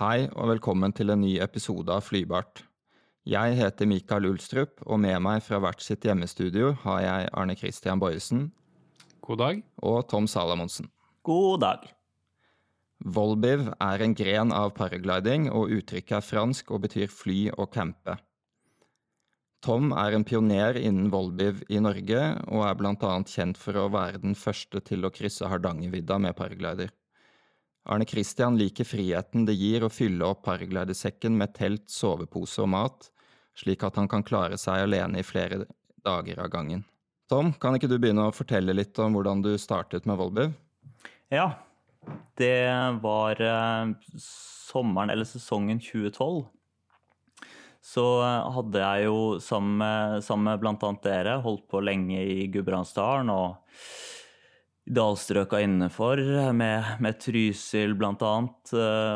Hei og velkommen til en ny episode av Flybart. Jeg heter Mikael Ulstrup, og med meg fra hvert sitt hjemmestudio har jeg Arne Christian Bojesen God dag. og Tom Salamonsen. God dag. Volbiv er en gren av paragliding, og uttrykket er fransk og betyr fly og campe. Tom er en pioner innen volbiv i Norge, og er bl.a. kjent for å være den første til å krysse Hardangervidda med paraglider. Arne Christian liker friheten det gir å fylle opp paraglidersekken med telt, sovepose og mat, slik at han kan klare seg alene i flere dager av gangen. Tom, kan ikke du begynne å fortelle litt om hvordan du startet med Volbiv? Ja, det var eh, sommeren eller sesongen 2012. Så eh, hadde jeg jo sammen med, sammen med bl.a. dere holdt på lenge i Gudbrandsdalen og dalstrøka innenfor, med, med Trysil bl.a.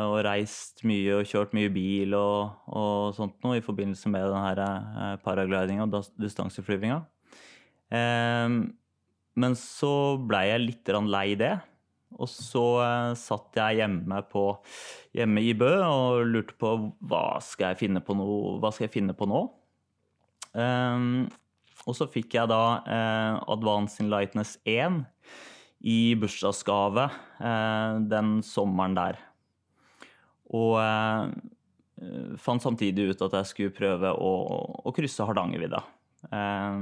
Og reist mye og kjørt mye bil og, og sånt noe i forbindelse med den eh, paraglidinga og distanseflyvinga. Eh, men så blei jeg litt lei det. Og så eh, satt jeg hjemme, på, hjemme i Bø og lurte på hva skal jeg finne på, skal jeg finne på nå. Um, og så fikk jeg da uh, Advance in Lightness 1 i bursdagsgave eh, den sommeren der. Og eh, fant samtidig ut at jeg skulle prøve å, å krysse Hardangervidda. Eh,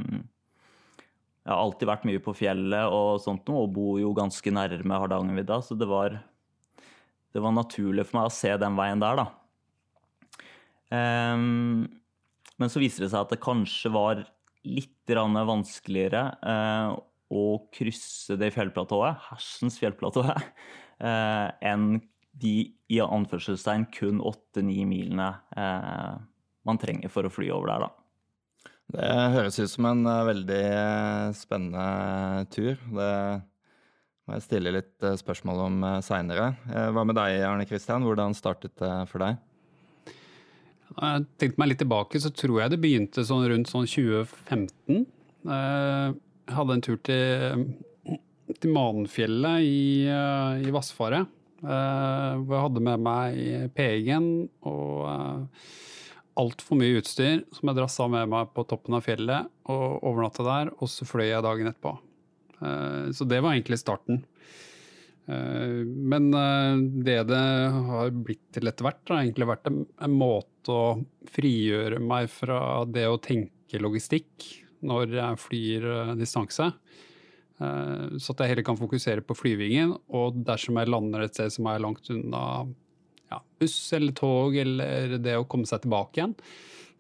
jeg har alltid vært mye på fjellet og sånt noe, og bor jo ganske nærme Hardangervidda, så det var, det var naturlig for meg å se den veien der, da. Men så viser det seg at det kanskje var litt vanskeligere å krysse det fjellplatået, hersens fjellplatået, uh, enn de i anførselstegn kun åtte-ni milene uh, man trenger for å fly over der, da. Det høres ut som en veldig spennende tur. Det må jeg stille litt spørsmål om seinere. Hva med deg, Arne Kristian? Hvordan startet det for deg? Når jeg tenkte meg litt tilbake, så tror jeg det begynte sånn rundt sånn 2015. Hadde en tur til, til Manfjellet i, i Vassfaret. Hvor jeg hadde med meg PG-en og altfor mye utstyr som jeg drassa med meg på toppen av fjellet og overnatta der, og så fløy jeg dagen etterpå. Så det var egentlig starten. Men det det har blitt til etter hvert, har egentlig vært en, en måte å frigjøre meg fra det å tenke logistikk når jeg flyr distanse. Så at jeg heller kan fokusere på flyvingen, og dersom jeg lander et sted som er langt unna ja, buss eller tog, eller det å komme seg tilbake igjen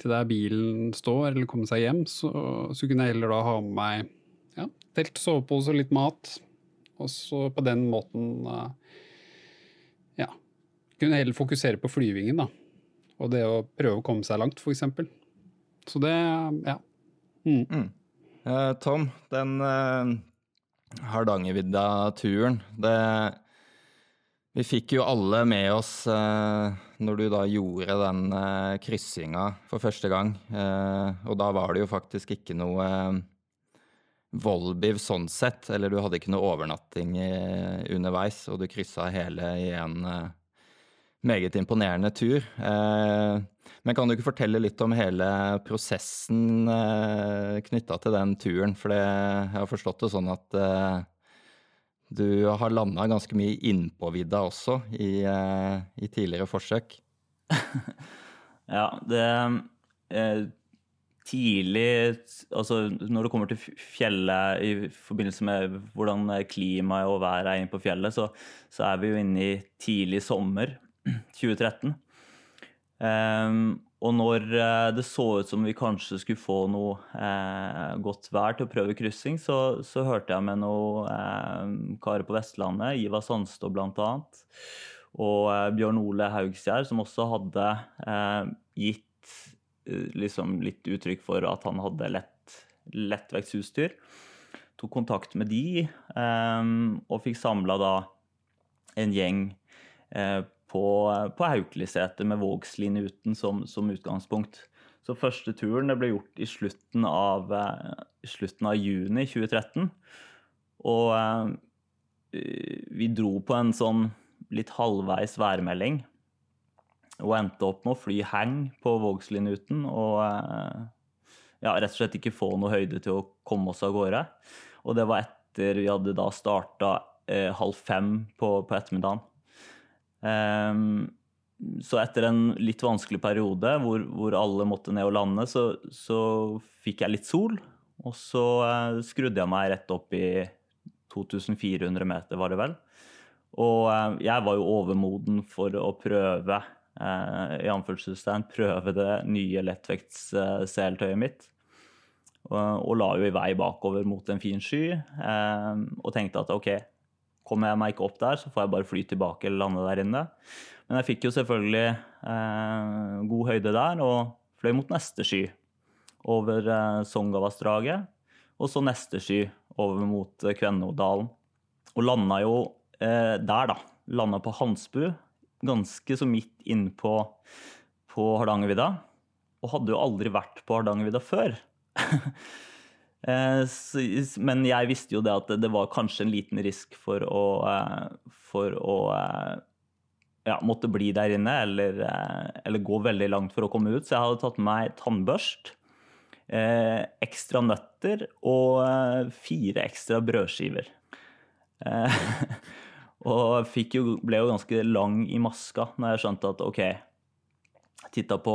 til der bilen står, eller komme seg hjem, så, så kunne jeg heller da ha med meg ja, telt, sovepose og litt mat. Og så på den måten ja, kunne heller fokusere på flyvingen, da. Og det å prøve å komme seg langt, f.eks. Så det, ja. Mm. Mm. Uh, Tom, den uh, Hardangervidda-turen, vi fikk jo alle med oss uh, når du da gjorde den uh, kryssinga for første gang. Uh, og da var det jo faktisk ikke noe Volbiv sånn sett, eller du hadde ikke noe overnatting underveis, og du kryssa hele i en meget imponerende tur. men kan du ikke fortelle litt om hele prosessen eh, knytta til den turen? For jeg har forstått det sånn at du har landa ganske mye innpå vidda også i, i tidligere forsøk. ja, det eh, Tidlig Altså når det kommer til fjellet i forbindelse med hvordan klimaet og været er inne på fjellet, så, så er vi jo inne i tidlig sommer 2013. Um, og når det så ut som vi kanskje skulle få noe eh, godt vær til å prøve kryssing, så, så hørte jeg med noen eh, karer på Vestlandet, Ivar Sandstå bl.a., og eh, Bjørn Ole Haugsgjerd, som også hadde eh, gitt liksom litt uttrykk for at han hadde lett, lettvektsutstyr. Tok kontakt med de, og fikk samla da en gjeng på, på Haukeliseter med Vågslinjuten som, som, utgangspunkt. Så første turen ble gjort i slutten av, i slutten av juni 2013. Og vi dro på en sånn litt halvveis værmelding. og endte opp med å fly hang på Vågslinjuten, og ja, rett og slett ikke få noe høyde til å komme oss av gårde. Og det var etter vi hadde da starta eh, halv fem på, på ettermiddagen. Um, så etter en litt vanskelig periode hvor, hvor alle måtte ned og lande, så, så, fikk jeg litt sol. Og så eh, skrudde jeg meg rett opp i 2400 meter, var det vel. Og eh, jeg var jo overmoden for å prøve eh, i anførselstegn, prøve det nye lettvektsseltøyet mitt. Og, og, la jo i vei bakover mot en fin sky og tenkte at OK, kommer jeg meg ikke opp der, så får jeg bare fly tilbake eller lande der inne. Men jeg fikk jo selvfølgelig eh, god høyde der og fløy mot neste sky over eh, Songavassdraget. Og så neste sky over mot eh, Kvennodalen. Og landa jo eh, der, da. Landa på Hansbu, ganske så midt innpå på Hardangervidda. Og hadde jo aldri vært på Hardangervidda før. Eh, men jeg visste jo det at det var kanskje en liten risk for å, eh, for å eh, ja, måtte bli der inne eller, eller, gå veldig langt for å komme ut. Så jeg hadde tatt med meg tannbørst, ekstra nøtter og fire ekstra brødskiver. og jo, ble jo ganske lang i maska når jeg skjønte at OK Titta på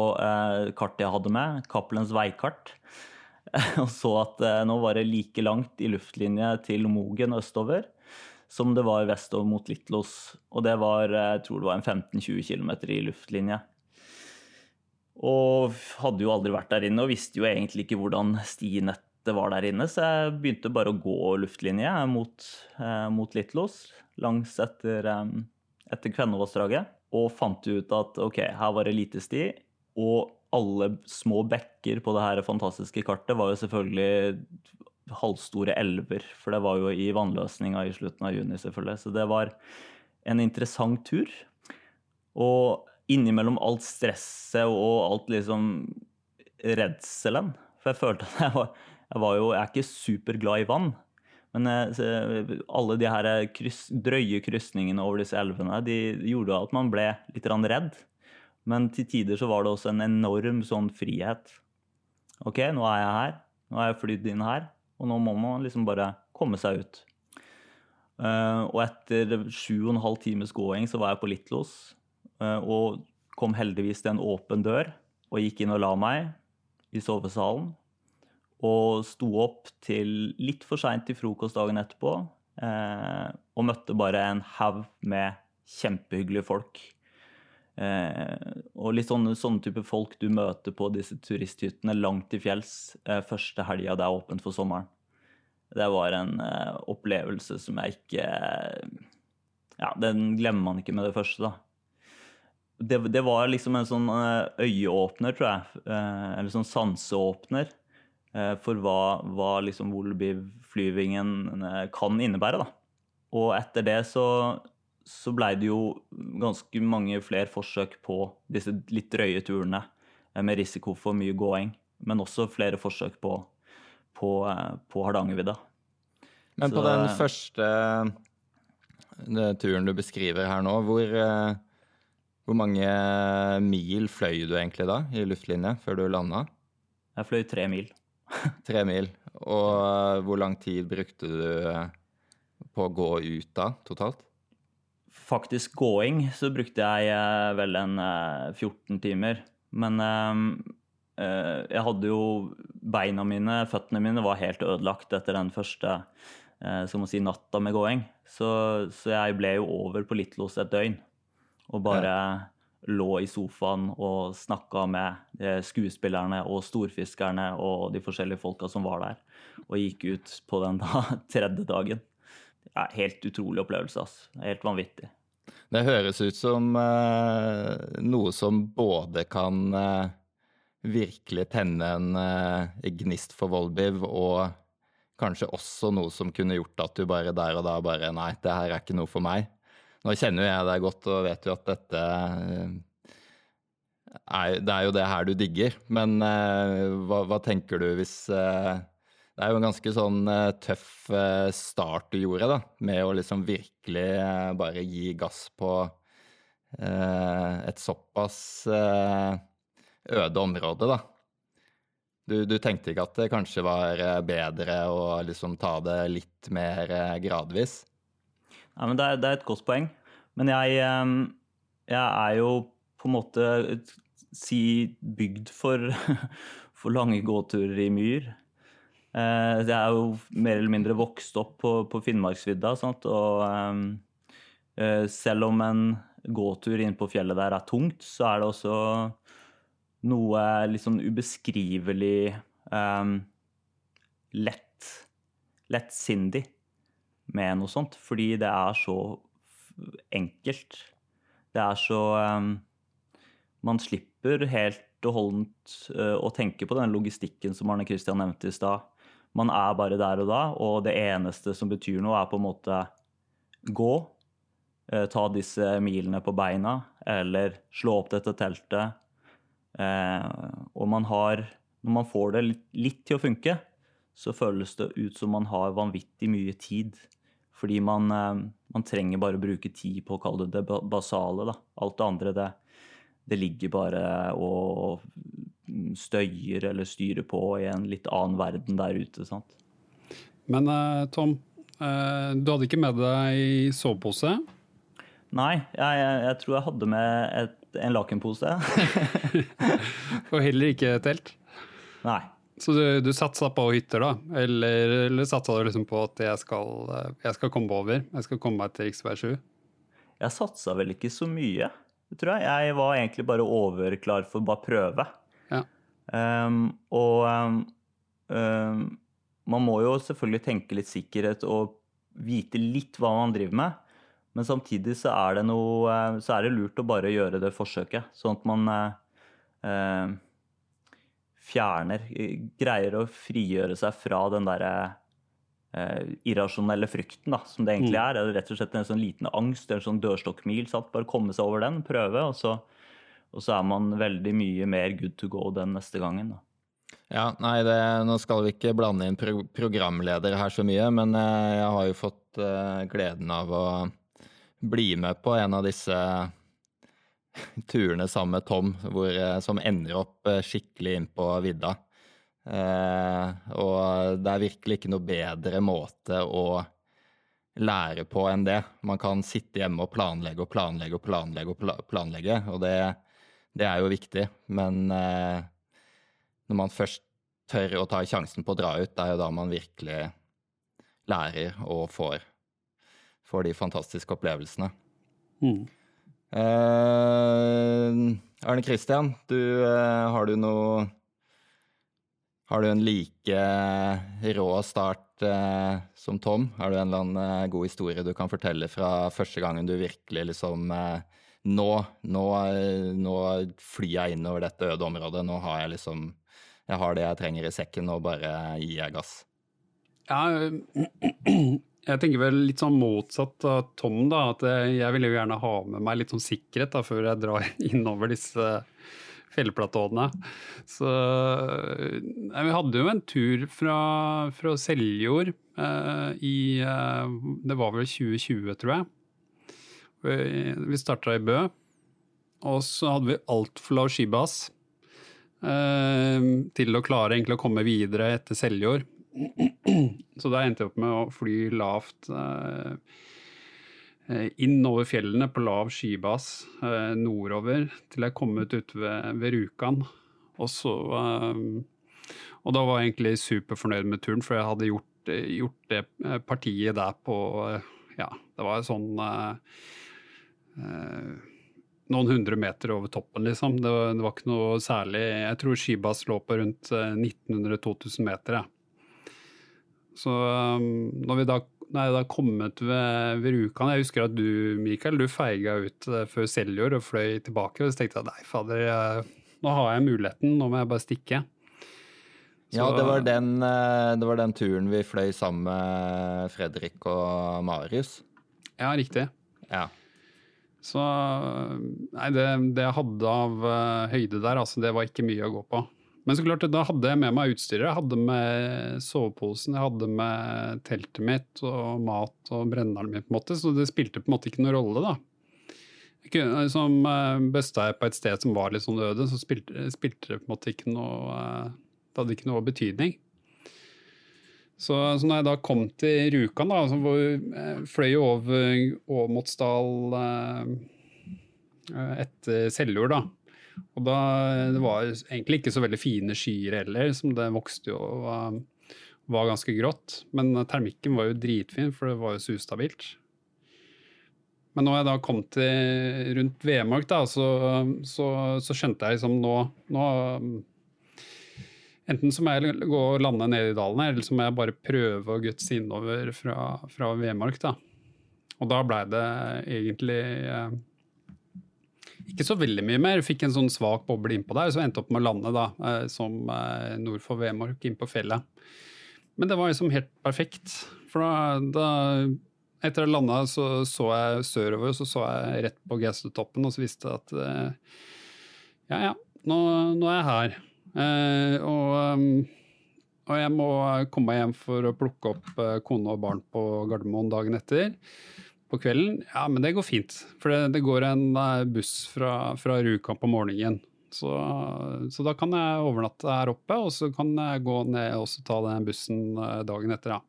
kartet jeg hadde med, Cappelens veikart. og så at eh, nå var det like langt i luftlinje til Mogen østover som det var vestover mot Litlos. Og det var eh, jeg tror det var en 15-20 km i luftlinje. Og hadde jo aldri vært der inne og visste jo egentlig ikke hvordan stinettet var der inne, så jeg begynte bare å gå luftlinje mot, eh, mot Litlos langs etter, eh, etter Kvennevassdraget. Og fant ut at OK, her var det lite sti. Og alle små bekker på det her fantastiske kartet var jo selvfølgelig halvstore elver. For det var jo i vannløsninga i slutten av juni, selvfølgelig. Så det var en interessant tur. Og innimellom alt stresset og alt liksom redselen For jeg følte at jeg var, jeg var jo Jeg er ikke superglad i vann. Men jeg, alle de her kryss, drøye krysningene over disse elvene de gjorde at man ble litt redd. Men til tider så var det også en enorm sånn frihet. OK, nå er jeg her. Nå har jeg flydd inn her. Og nå må man liksom bare komme seg ut. Uh, og etter sju og en halv times gåing så var jeg på Litlos. Uh, og kom heldigvis til en åpen dør og gikk inn og la meg i sovesalen. Og sto opp til litt for seint til frokost dagen etterpå. Uh, og møtte bare en haug med kjempehyggelige folk Eh, og litt sånne, sånne type folk du møter på disse turisthyttene langt til fjells eh, første helga det er åpent for sommeren. Det var en eh, opplevelse som jeg ikke Ja, den glemmer man ikke med det første, da. Det, det var liksom en sånn eh, øyeåpner, tror jeg. Eh, eller sånn sanseåpner eh, for hva, hva liksom Volbeat-flyvingen kan innebære, da. Og etter det så så blei det jo ganske mange flere forsøk på disse litt drøye turene eh, med risiko for mye gåing. Men også flere forsøk på, på, eh, på Hardangervidda. Men på så, den første turen du beskriver her nå, hvor, eh, hvor mange mil fløy du egentlig da i luftlinje før du landa? Jeg fløy tre mil. tre mil. Og hvor lang tid brukte du på å gå ut da, totalt? Faktisk gåing så brukte jeg eh, vel en 14 eh, timer. Men eh, jeg hadde jo Beina mine, føttene mine, var helt ødelagt etter den første skal man si, natta med gåing. Så, så jeg ble jo over på Litlos et døgn. Og bare ja. lå i sofaen og snakka med skuespillerne og storfiskerne og de forskjellige folka som var der. Og gikk ut på den da, tredje dagen. Ja, helt utrolig opplevelse. Altså. Helt vanvittig. Det høres ut som uh, noe som både kan uh, virkelig tenne en uh, gnist for Volbiv, og kanskje også noe som kunne gjort at du bare der og da bare Nei, det her er ikke noe for meg. Nå kjenner jo jeg deg godt og vet jo at dette er, Det er jo det her du digger. Men hva, hva, tenker du hvis det er jo en ganske sånn uh, tøff uh, start du gjorde, da, med å liksom virkelig uh, bare gi gass på et såpass øde område, da. Du, du, tenkte ikke at det kanskje var bedre å liksom ta det litt mer gradvis? Ja, men det er, det er et godt poeng. Men jeg, jeg, er jo på en måte si bygd for, for lange gåturer i myr. Eh, jeg er jo mer eller mindre vokst opp på, på Finnmarksvidda. Og eh, selv om en gåtur inn på fjellet der er tungt, så er det også noe litt sånn ubeskrivelig um, lett lettsindig med noe sånt. Fordi det er så enkelt. Det er så um, Man slipper helt og holdent uh, å tenke på den logistikken som Arne Kristian nevnte i stad. Man er bare der og da, og det eneste som betyr noe, er på en måte gå. Uh, ta disse milene på beina, eller slå opp dette teltet. Uh, og man har Når man får det litt til å funke, så føles det ut som man har vanvittig mye tid fordi man, eh, man, trenger bare å bruke tid på å kalle det det basale. Da. Alt det andre, det, det ligger bare og støyer eller styrer på i en litt annen verden der ute. sant? Men uh, Tom, uh, du hadde ikke med deg sovepose? Nei, jeg, jeg, jeg, tror jeg hadde med et, en lakenpose. og heller ikke telt? Nei. Så du, du satsa på hytter, da? Eller, eller satsa du liksom på at jeg skal, jeg skal komme over? Jeg skal komme meg til rv. 7? Jeg satsa vel ikke så mye, tror jeg. Jeg var egentlig bare overklar for å bare prøve. Ja. Um, og um, man må jo selvfølgelig tenke litt sikkerhet og vite litt hva man driver med. Men samtidig så er det, noe, så er det lurt å bare gjøre det forsøket, sånn at man uh, fjerner Greier å frigjøre seg fra den derre eh, irrasjonelle frykten, da, som det egentlig mm. er. Det er rett og slett en sånn liten angst, en sånn dørstokkmil. Sant? Bare komme seg over den, prøve, og så, og så, er man veldig mye mer good to go den neste gangen. Da. Ja, nei, det, Nå skal vi ikke blande inn pro programledere her så mye, men eh, jeg har jo fått uh, gleden av å bli med på en av disse turene sammen med Tom hvor, eh, som ender opp eh, skikkelig inn på vidda. Eh, og det er virkelig ikke noe bedre måte å lære på enn det. Man kan sitte hjemme og planlegge og planlegge og planlegge, og planlegge, og det, det er jo viktig. Men eh, når man først tør å ta sjansen på å dra ut, det er jo da man virkelig lærer og får, får de fantastiske opplevelsene. Mm. Eh, Arne Kristian, du, eh, har du noe Har du en like rå start uh, som Tom? Har du en eller annen god historie du kan fortelle fra første gangen du virkelig liksom nå, nå, nå flyr jeg inn over dette øde området. Nå har jeg liksom Jeg har det jeg trenger i sekken, og bare gir jeg gass. Ja, jeg tenker vel litt sånn motsatt av Tom, da. At jeg vil jo gjerne ha med meg litt sånn sikkerhet da, før jeg drar innover disse fjellplatåene. Så ja, Vi hadde jo en tur fra, fra Seljord eh, i eh, Det var vel 2020, tror jeg. Vi, starta i Bø. Og så hadde vi altfor lav skibass eh, til å klare egentlig å komme videre etter Seljord. Så da endte jeg opp med å fly lavt eh, inn over fjellene på lav skibas eh, nordover til jeg kom ut ute ved, ved Rjukan. Og så Og da var jeg egentlig superfornøyd med turen, for jeg hadde gjort, gjort det partiet der på Ja, det var sånn noen hundre meter over toppen, liksom. Det var, det var, ikke noe særlig Jeg tror Skibas lå på rundt 1900-2000 meter. Ja. Så um, når vi da Nei, da kommet ved, ved Rjukan Jeg husker at du, Mikael, du feiga ut uh, før Seljord og fløy tilbake. Og så tenkte jeg nei, fader, jeg, nå har jeg muligheten, nå må jeg bare stikke. Så, ja, det var, den, det var, den, turen vi fløy sammen med Fredrik og Marius. Ja, riktig. Ja. Så Nei, det, det jeg hadde av uh, høyde der, altså, det var ikke mye å gå på. Men så klart, da hadde jeg med meg utstyret. Jeg hadde med soveposen, jeg hadde med teltet mitt og mat og brenneren min, på en måte, så det spilte på en måte ikke noen rolle, da. som Bøsta jeg på et sted som var litt sånn øde, så spilte, spilte det på en måte ikke noe Det hadde ikke noe betydning. Så, så når jeg da kom til Rjukan, da, så jeg fløy jeg over Åmotsdal etter Seljord, da. Og da, Det var egentlig ikke så veldig fine skyer heller, som det vokste jo og var ganske grått. Men termikken var jo dritfin, for det var jo så ustabilt. Men når jeg da kom til rundt Vemork, da, så, så, så, skjønte jeg liksom nå, nå Enten så må jeg gå og lande nede i dalen eller så må jeg bare prøve å gutse innover fra, fra Vemork. da. Og da blei det egentlig eh, ikke så veldig mye mer. Fikk en sånn svak boble innpå der, så endte opp med å lande da, eh, som eh, nord for Vemork, innpå fjellet. Men det var liksom helt perfekt. For da, da etter å ha landa, så så jeg sørover, så så jeg rett på Gaustatoppen, og så visste jeg at eh, ja, ja, nå, nå er jeg her. Eh, og, og, jeg må komme meg hjem for å plukke opp kone og barn på Gardermoen dagen etter på kvelden, ja, men det går fint. For det, det går en uh, buss fra, fra Rjukan på morgenen. Så, så, da kan jeg overnatte her oppe, og så kan jeg gå ned og ta den bussen dagen etter. Ja.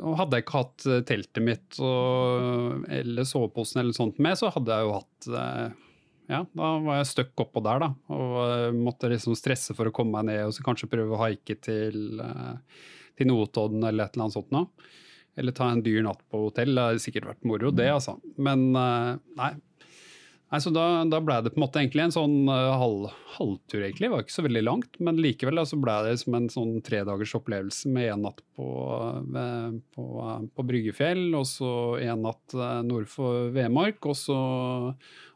Og hadde jeg ikke hatt teltet mitt og, eller soveposen eller sånt med, så hadde jeg jo hatt ja, da var jeg stuck oppå der, da. Og måtte liksom stresse for å komme meg ned og så kanskje prøve å haike til, til Notodden eller et eller annet sånt noe. Eller ta en dyr natt på hotell. Det hadde sikkert vært moro, det, altså. Men eh, nei. nei så da, da ble det på en måte egentlig en sånn halv, halvtur, egentlig. Det var ikke så veldig langt, men likevel da, så ble det som en sånn tredagers opplevelse med en natt på, på, på, Bryggefjell, og så en natt nord for Vemork, og så,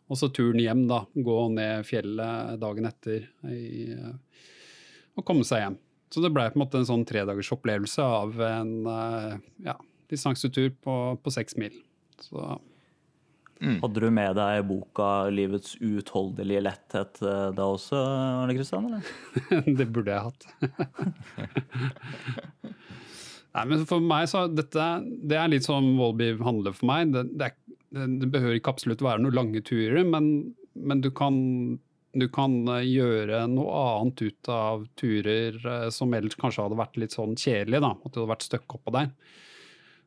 og så turen hjem, da. Gå ned fjellet dagen etter i, og komme seg hjem. Så det ble på en måte en sånn tredagers opplevelse av en ja, distansetur på, på seks mil. Så Mm. Hadde du med deg boka 'Livets uutholdelige letthet' eh, da også, Arne Kristian? det burde jeg hatt. Nei, men for meg så dette, Det er litt som Volby handler for meg. Det, det, er, det, behøver ikke absolutt være noen lange turer, men, men du, kan, du, kan, eh, gjøre noe annet ut av turer eh, som ellers kanskje hadde vært litt sånn kjedelig. da, At du hadde vært stuck oppå der.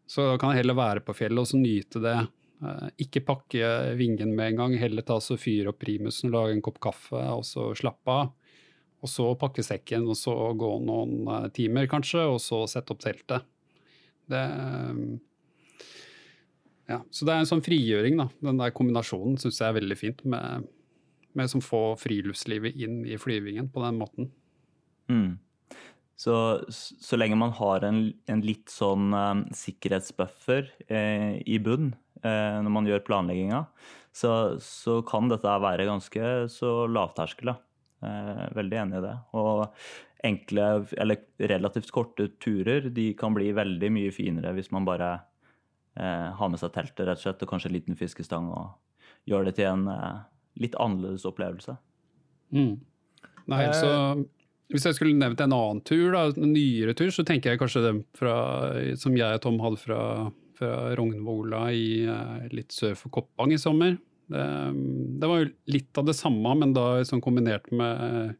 Så kan jeg heller være på fjellet og så nyte det. Eh, ikke pakke vingen med en gang, heller ta så fyre opp primusen, lage en kopp kaffe og så slappe av. Og så pakke sekken, og så gå noen timer kanskje, og så sette opp teltet. Det ja, Så det er en sånn frigjøring, da. Den der kombinasjonen syns jeg er veldig fint, med, med som få friluftslivet inn i flyvingen på den måten. Mm. Så, så lenge man har en, en litt sånn um, sikkerhetsbuffer eh, i bunn eh, når man gjør planlegginga, så, så, kan dette være ganske så lavterskel. Eh, veldig enig i det. Og enkle, eller relativt korte turer de kan bli veldig mye finere hvis man bare eh, ha med seg teltet rett og slett, og kanskje en liten fiskestang og gjøre det til en eh, litt annerledes opplevelse. Mm. Nei, så hvis jeg skulle nevnt en annen tur, da, en nyere tur, så tenker jeg kanskje den fra, som jeg og Tom hadde fra, fra Rognvola i eh, litt sør for Koppang i sommer. Det, det, var jo litt av det samme, men da sånn kombinert med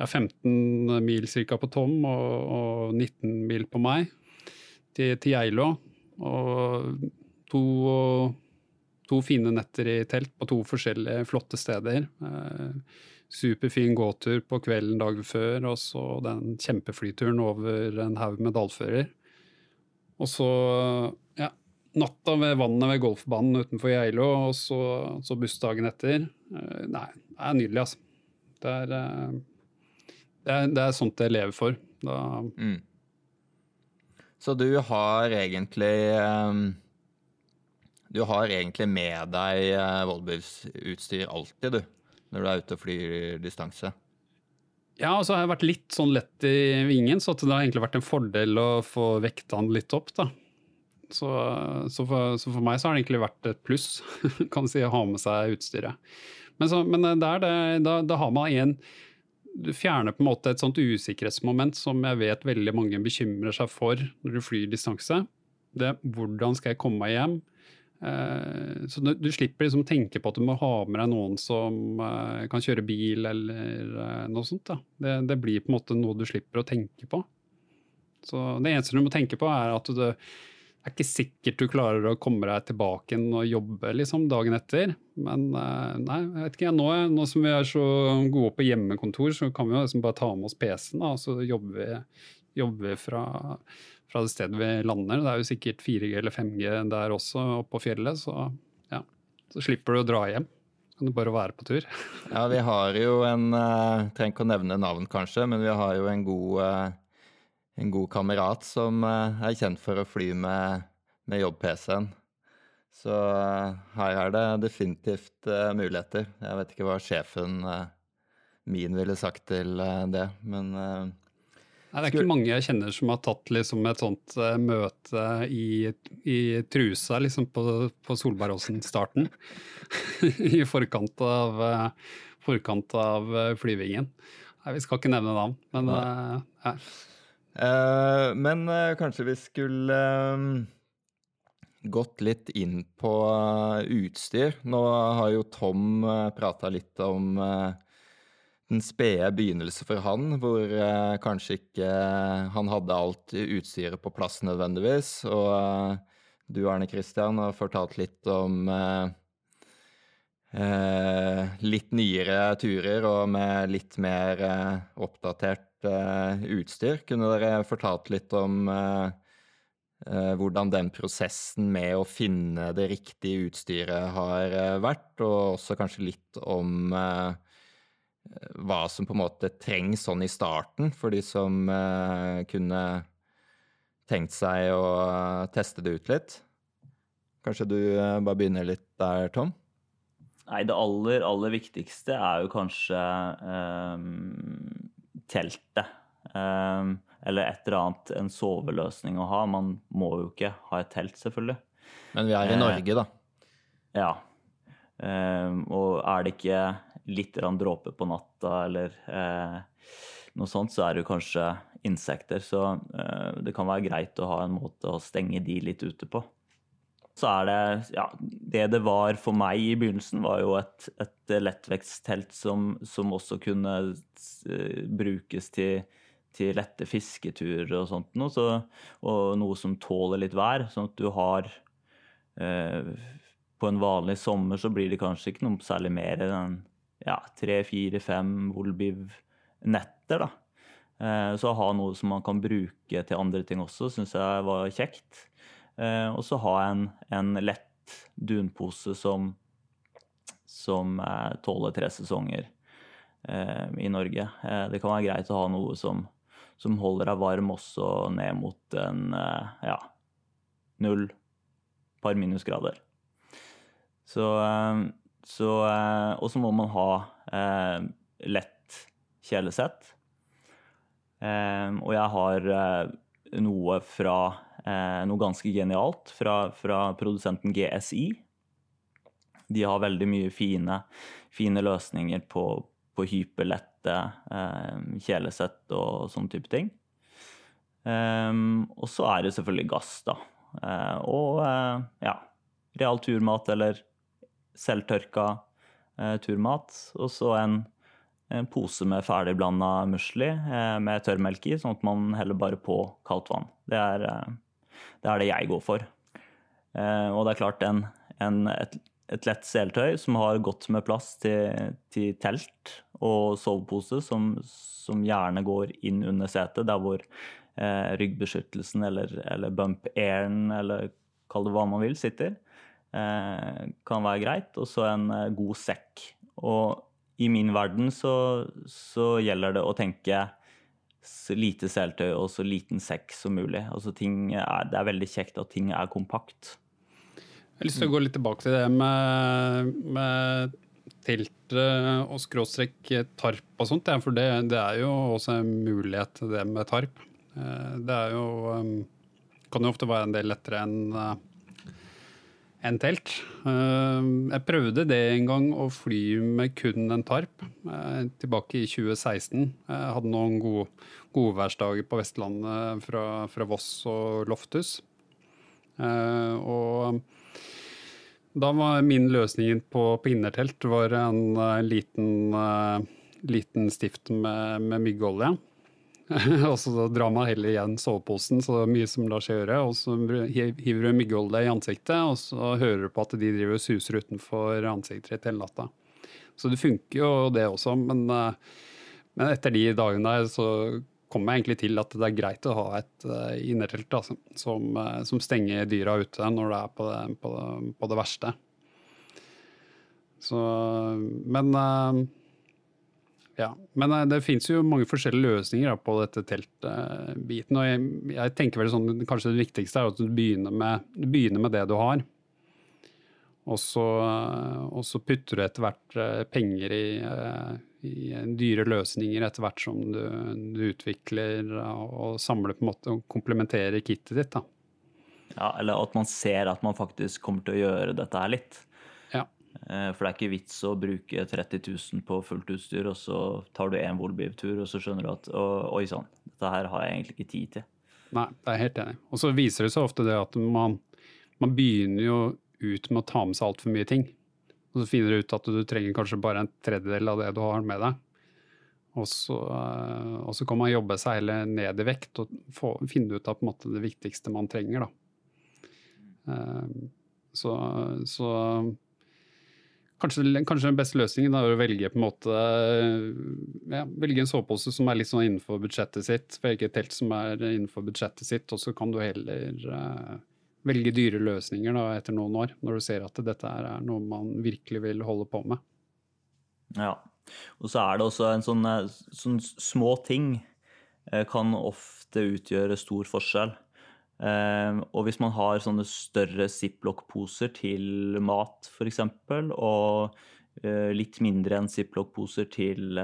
ja, 15 mil cirka på Tom og, og, 19 mil på meg til, til Geilo. Og to, to, fine netter i telt på to forskjellige flotte steder. Eh, superfin gåtur på kvelden dagen før, og så den kjempeflyturen over en haug med dalfører. Og så ja, natta ved vannet ved golfbanen utenfor Geilo, og så, så bussdagen etter. Eh, nei, det er nydelig, altså. Det er, eh, det er, det er sånt jeg lever for. Da mm. Så du har egentlig um, Du har egentlig med deg uh, vollbursutstyr alltid, du? når du er ute og flyr distanse? Ja, og så har jeg vært litt sånn lett i vingen, så det har egentlig vært en fordel å få vekta den litt opp, da. Så, så, for, så, for, meg så har det egentlig vært et pluss, kan du si, å ha med seg utstyret. Men, så, men der, det, da, da, har man en Du fjerner på en måte et sånt usikkerhetsmoment som jeg vet veldig mange bekymrer seg for når du flyr distanse. Det er hvordan skal jeg komme meg hjem? Eh, så du, slipper liksom tenke på at du må ha med deg noen som eh, kan kjøre bil eller eh, noe sånt. Det, det blir på en måte noe du slipper å tenke på. Så det eneste du må tenke på, er at du, er ikke sikkert du klarer å komme deg tilbake og jobbe liksom, dagen etter. Men nei, jeg vet ikke, nå, nå, som vi er så gode på hjemmekontor, så kan vi jo liksom bare ta med oss PC-en, og så jobber vi, fra, fra, det stedet vi lander. Det er jo sikkert 4G eller 5G der også, oppe på fjellet, så ja. Så slipper du å dra hjem. Kan du bare være på tur. ja, vi har jo en uh, Trenger ikke å nevne navn, kanskje, men vi har jo en god uh, en god kamerat som uh, er kjent for å fly med, med jobb-PC-en. Så her er det definitivt muligheter. Jeg vet ikke hva sjefen min ville sagt til det, men Nei, det er ikke mange jeg kjenner som har tatt liksom et sånt møte i, i, trusa liksom på, på Solbergåsen-starten. I forkant av, forkant av flyvingen. Nei, vi skal ikke nevne navn, men ja. Men kanskje vi skulle gått litt inn på utstyr. Nå har jo Tom prata litt om den spede begynnelse for han, hvor eh, kanskje ikke eh, han hadde alt utstyret på plass nødvendigvis. Og eh, du, Arne Kristian, har fortalt litt om eh, eh, litt nyere turer og med litt mer eh, oppdatert utstyr. Kunne dere fortalt litt om hvordan den prosessen med å finne det riktige utstyret har vært, og også kanskje litt om hva som på en måte trengs sånn i starten for de som kunne tenkt seg å teste det ut litt. Kanskje du bare begynner litt der, Tom? Nei, det aller, aller viktigste er jo kanskje um, teltet. Um, eller et eller annet, en soveløsning å ha. Man må jo ikke ha et telt, selvfølgelig. Men vi er i Norge, da. Ja. Um, og er det ikke litt dråper på natta eller eh, noe sånt, så er det kanskje insekter. Så eh, det kan være greit å ha en måte å stenge de litt ute på. Så er det Ja, det det var for meg i begynnelsen, var jo et, et lettvektstelt som, som, også kunne eh, brukes til, til lette fisketurer og sånt noe. Så, og noe som tåler litt vær, sånn at du har eh, På en vanlig sommer så blir det kanskje ikke noe særlig mer enn ja, tre, fire, fem Volbiv-netter. da. Eh, så å ha noe som man kan bruke til andre ting også, syns jeg var kjekt. Eh, og så ha en, en, lett dunpose som, som eh, tåler tre sesonger i Norge. Det kan være greit å ha noe som, som holder deg varm også ned mot en ja, null, par minusgrader. Så så, eh, og så må man ha eh, lett kjelesett. Eh, og jeg har eh, noe fra eh, noe ganske genialt fra, fra, produsenten GSI. De har veldig mye fine, fine løsninger på, på hyperlette eh, kjelesett og sånn type ting. og så er det selvfølgelig gass, da. og ja, real turmat eller selvtørka uh, turmat. Og så en, en, pose med ferdigblanda musli eh, med tørrmelk i, sånn at man heller bare på kaldt vann. Det er, eh, det, er det jeg går for. Eh, og det er klart en, en, et, et, lett seletøy som har godt med plass til, til telt og sovepose, som, som, gjerne går inn under setet, der hvor eh, ryggbeskyttelsen eller, eller bump airen, eller kall det hva man vil, sitter. Eh, kan være greit. Og så en god sekk. Og i min verden så, så gjelder det å tenke så lite seletøy og så liten sekk som mulig. Altså er, det er veldig kjekt at ting er kompakt. Jeg har lyst til å gå litt tilbake til det med, med teltet og skråstrekk tarp og sånt. For det, det, er jo også en mulighet, det med tarp. Eh, det er jo Kan jo ofte være en del lettere enn en telt. Eh, jeg prøvde det en gang å fly med kun en tarp, eh, tilbake i 2016. Jeg hadde noen gode, godværsdager på Vestlandet fra, fra, Voss og Loftus. Eh, og Da var min løsning på, på innertelt var en liten, liten stift med, med myggolje. og så drar man heller igjen soveposen så mye som lar seg gjøre. Og så hiver du myggolje i ansiktet, og så hører du på at de driver og suser utenfor ansiktet ditt hele natta. Så det funker jo det også, men, men etter de dagene så kom jeg egentlig til at det er greit å ha et uh, innertelt altså, som, uh, som, stenger dyra ute når det er på det, på det, på det verste. Så Men ja. Men det fins jo mange forskjellige løsninger på dette teltbiten. og jeg, jeg, tenker vel sånn, Kanskje det viktigste er at du begynner med, du begynner med det du har. Og så, og så putter du etter hvert penger i i dyre løsninger etter hvert som du, du, utvikler og samler på en måte og komplementerer kittet ditt. da. Ja, Eller at man ser at man faktisk kommer til å gjøre dette her litt. Eh, for det er ikke vits å bruke 30 000 på fullt utstyr, og så tar du én Volbiv-tur og så skjønner du at oi sann, dette her har jeg egentlig ikke tid til. Nei, det er helt enig. Og så viser det seg ofte det at man, man begynner jo ut med å ta med seg altfor mye ting. Og så finner du ut at du trenger kanskje bare en tredjedel av det du har med deg. Og så, eh, og så kan man jobbe seg heller ned i vekt og få, finne ut av måte det viktigste man trenger. Da. Eh, så, så kanskje, kanskje, den beste løsningen er å velge en måte ja, velge en sovepose som er litt sånn innenfor budsjettet sitt. Velge et telt som er innenfor budsjettet sitt, og så kan du heller uh, velge dyre løsninger da, etter noen år, når du ser at dette er noe man virkelig vil holde på med. Ja, og så er det også en sånn, eh, sånn små ting eh, kan ofte utgjøre stor forskjell. Eh, og hvis man har sånne større ziplock-poser til mat, f.eks., og litt mindre enn ziplock-poser til,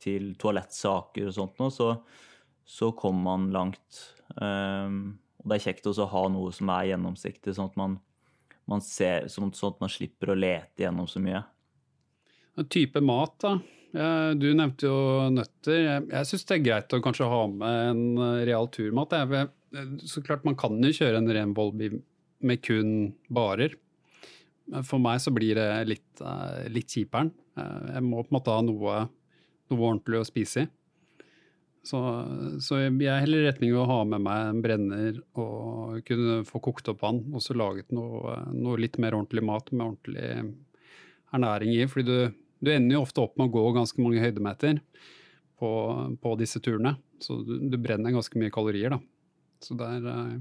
til toalettsaker og sånt noe, så, så kommer man langt. Og det er kjekt også å ha noe som er gjennomsiktig, sånn at man, man ser, sånn, sånn at man slipper å lete gjennom så mye. Type mat, da. Du nevnte jo nøtter. Jeg, jeg syns det er greit å kanskje ha med en eh, real turmat. Så klart Man kan jo kjøre en ren Volby med kun barer. For meg så blir det litt, eh, litt kjiperen. Eh, jeg må på en måte ha noe, noe ordentlig å spise i. Så, så, jeg er heller i retning av å ha med meg en brenner og kunne få kokt opp vann og så laget noe, noe, litt mer ordentlig mat med ordentlig ernæring i. fordi du, du, ender jo ofte opp med å gå ganske mange høydemeter på, på disse turene. Så du, du, brenner ganske mye kalorier, da. Så det er eh,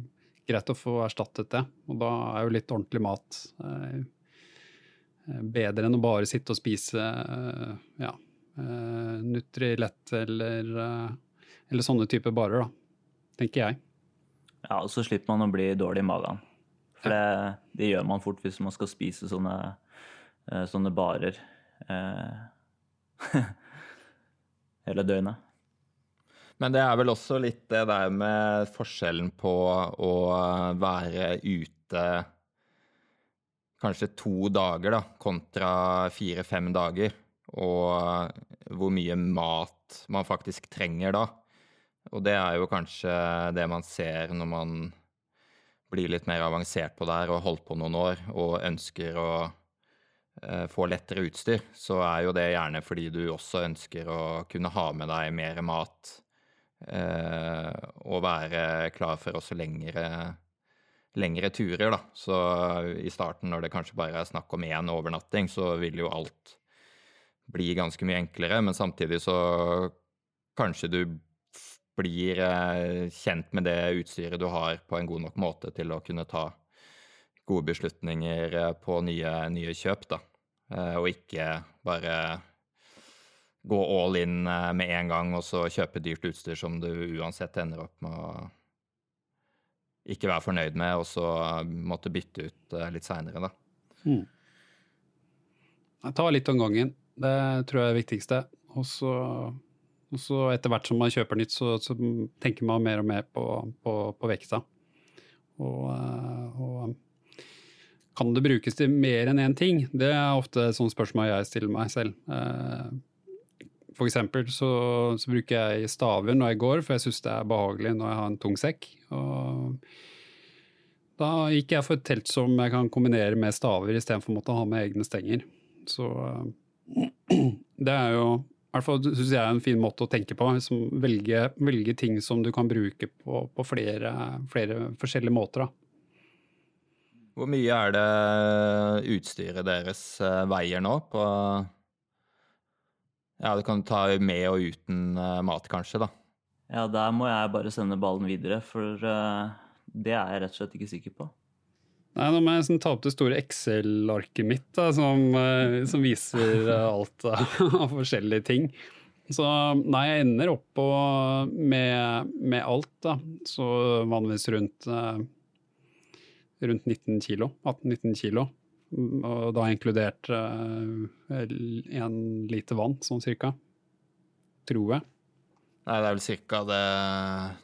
greit å få erstattet det. Og da er jo litt ordentlig mat eh, bedre enn å bare sitte og spise uh, ja, Nutrilett eller eller sånne typer barer, da. Tenker jeg. Ja, og så slipper man å bli dårlig i magen. For det, det, gjør man fort hvis man skal spise sånne, eh, sånne barer eh, hele døgnet. Men det er vel også litt det der med forskjellen på å være ute kanskje to dager, da, kontra fire-fem dager. Og hvor mye mat man faktisk trenger da. Og det er jo kanskje det man ser når man blir litt mer avansert på det her og holdt på noen år og ønsker å eh, få lettere utstyr, så er jo det gjerne fordi du også ønsker å kunne ha med deg mer mat og være klar for også lengre, lengre turer, da. Så i starten, når det kanskje bare er snakk om én overnatting, så vil jo alt bli ganske mye enklere, men samtidig så kanskje du blir eh, kjent med det utstyret du har, på en god nok måte til å kunne ta gode beslutninger eh, på nye, nye kjøp, da. Eh, og ikke bare gå all in med en gang og så kjøpe dyrt utstyr som du uansett ender opp med å ikke være fornøyd med, og så måtte bytte ut litt seinere, da. Mm. Ta litt om gangen. Det tror jeg er det viktigste. Og så etter hvert som man kjøper nytt, så, så tenker man mer og mer på, på, på vekta. Og, eh, og, kan det brukes til mer enn én ting? Det er ofte et sånt spørsmål jeg stiller meg selv. For eksempel så, så, bruker jeg staver når jeg går, for jeg syns det er behagelig når jeg har en tung sekk. Og Da gikk jeg for et telt som jeg kan kombinere med staver istedenfor å måtte ha med egne stenger. Så det er jo i hvert fall syns jeg er en fin måte å tenke på. Liksom velge, velge, ting som du kan bruke på, på flere, flere, forskjellige måter. Da. Hvor mye er det utstyret deres eh, veier nå på Ja, du kan ta med og uten eh, mat, kanskje, da. Ja, der må jeg bare sende ballen videre, for det er jeg rett og slett ikke sikker på. Nei, Nå må jeg sånn, ta opp det store Excel-arket mitt, da, som, eh, som, viser eh, alt av forskjellige ting. Så nei, jeg ender opp på med, med alt, da, så vanligvis rundt, eh, rundt 19 kilo. 18-19 kilo. Og da inkludert én liter vann, sånn cirka. Tror jeg. Nei, det er vel cirka det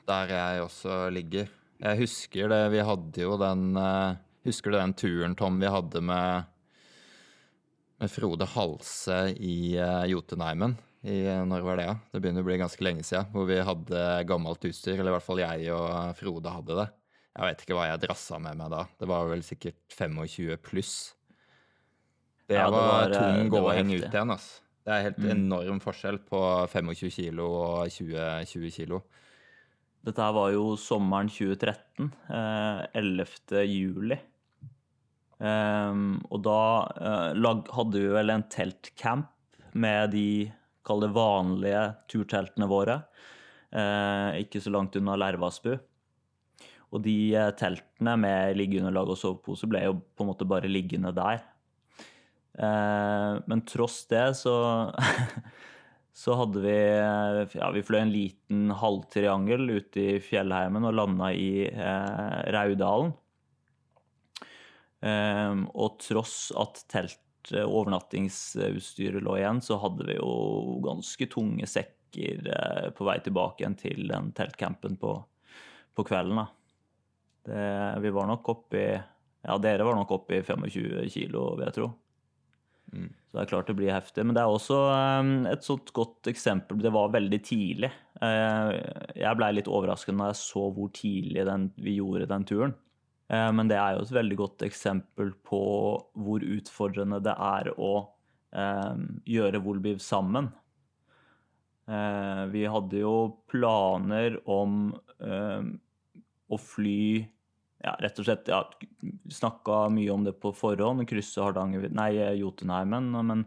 der jeg også ligger. Jeg husker det, vi hadde jo den Husker du den turen, Tom, vi hadde med, med Frode Halse i uh, Jotunheimen? I, når var det? Ja? Det begynner å bli ganske lenge siden. Hvor vi hadde gammelt utstyr. Eller i hvert fall jeg og Frode hadde det. Jeg vet ikke hva jeg drassa med meg da. Det var vel sikkert 25 pluss. Det, ja, det var, var tung eh, gåing ut igjen, altså. Det er helt mm. enorm forskjell på 25 kilo og 20, 20 kilo. Dette var jo sommeren 2013. Eh, 11. juli. Um, og da uh, lag, hadde vi vel en teltcamp med de kall det vanlige turteltene våre. Uh, ikke så langt unna Lervasbu. Og de teltene med liggeunderlag og sovepose ble jo på en måte bare liggende der. Men tross det så Så hadde vi Ja, vi fløy en liten halvtriangel ute i fjellheimen og landa i eh, Raudalen. Um, og tross at telt eh, overnattingsutstyret lå igjen, så hadde vi jo ganske tunge sekker eh, på vei tilbake igjen til den teltcampen på, på kvelden. Det, vi var nok oppi Ja, dere var nok oppi 25 kilo, vil jeg tro. Mm. Så det er klart det blir heftig. Men det er også um, et sånt godt eksempel. Det var veldig tidlig. Uh, jeg blei litt overrasket når jeg så hvor tidlig den, vi gjorde den turen. Uh, men det er jo et veldig godt eksempel på hvor utfordrende det er å gjøre Volbiv sammen. Vi hadde jo planer om å fly ja, rett og slett ja, snakka mye om det på forhånd, krysse Hardanger, nei, Jotunheimen. Men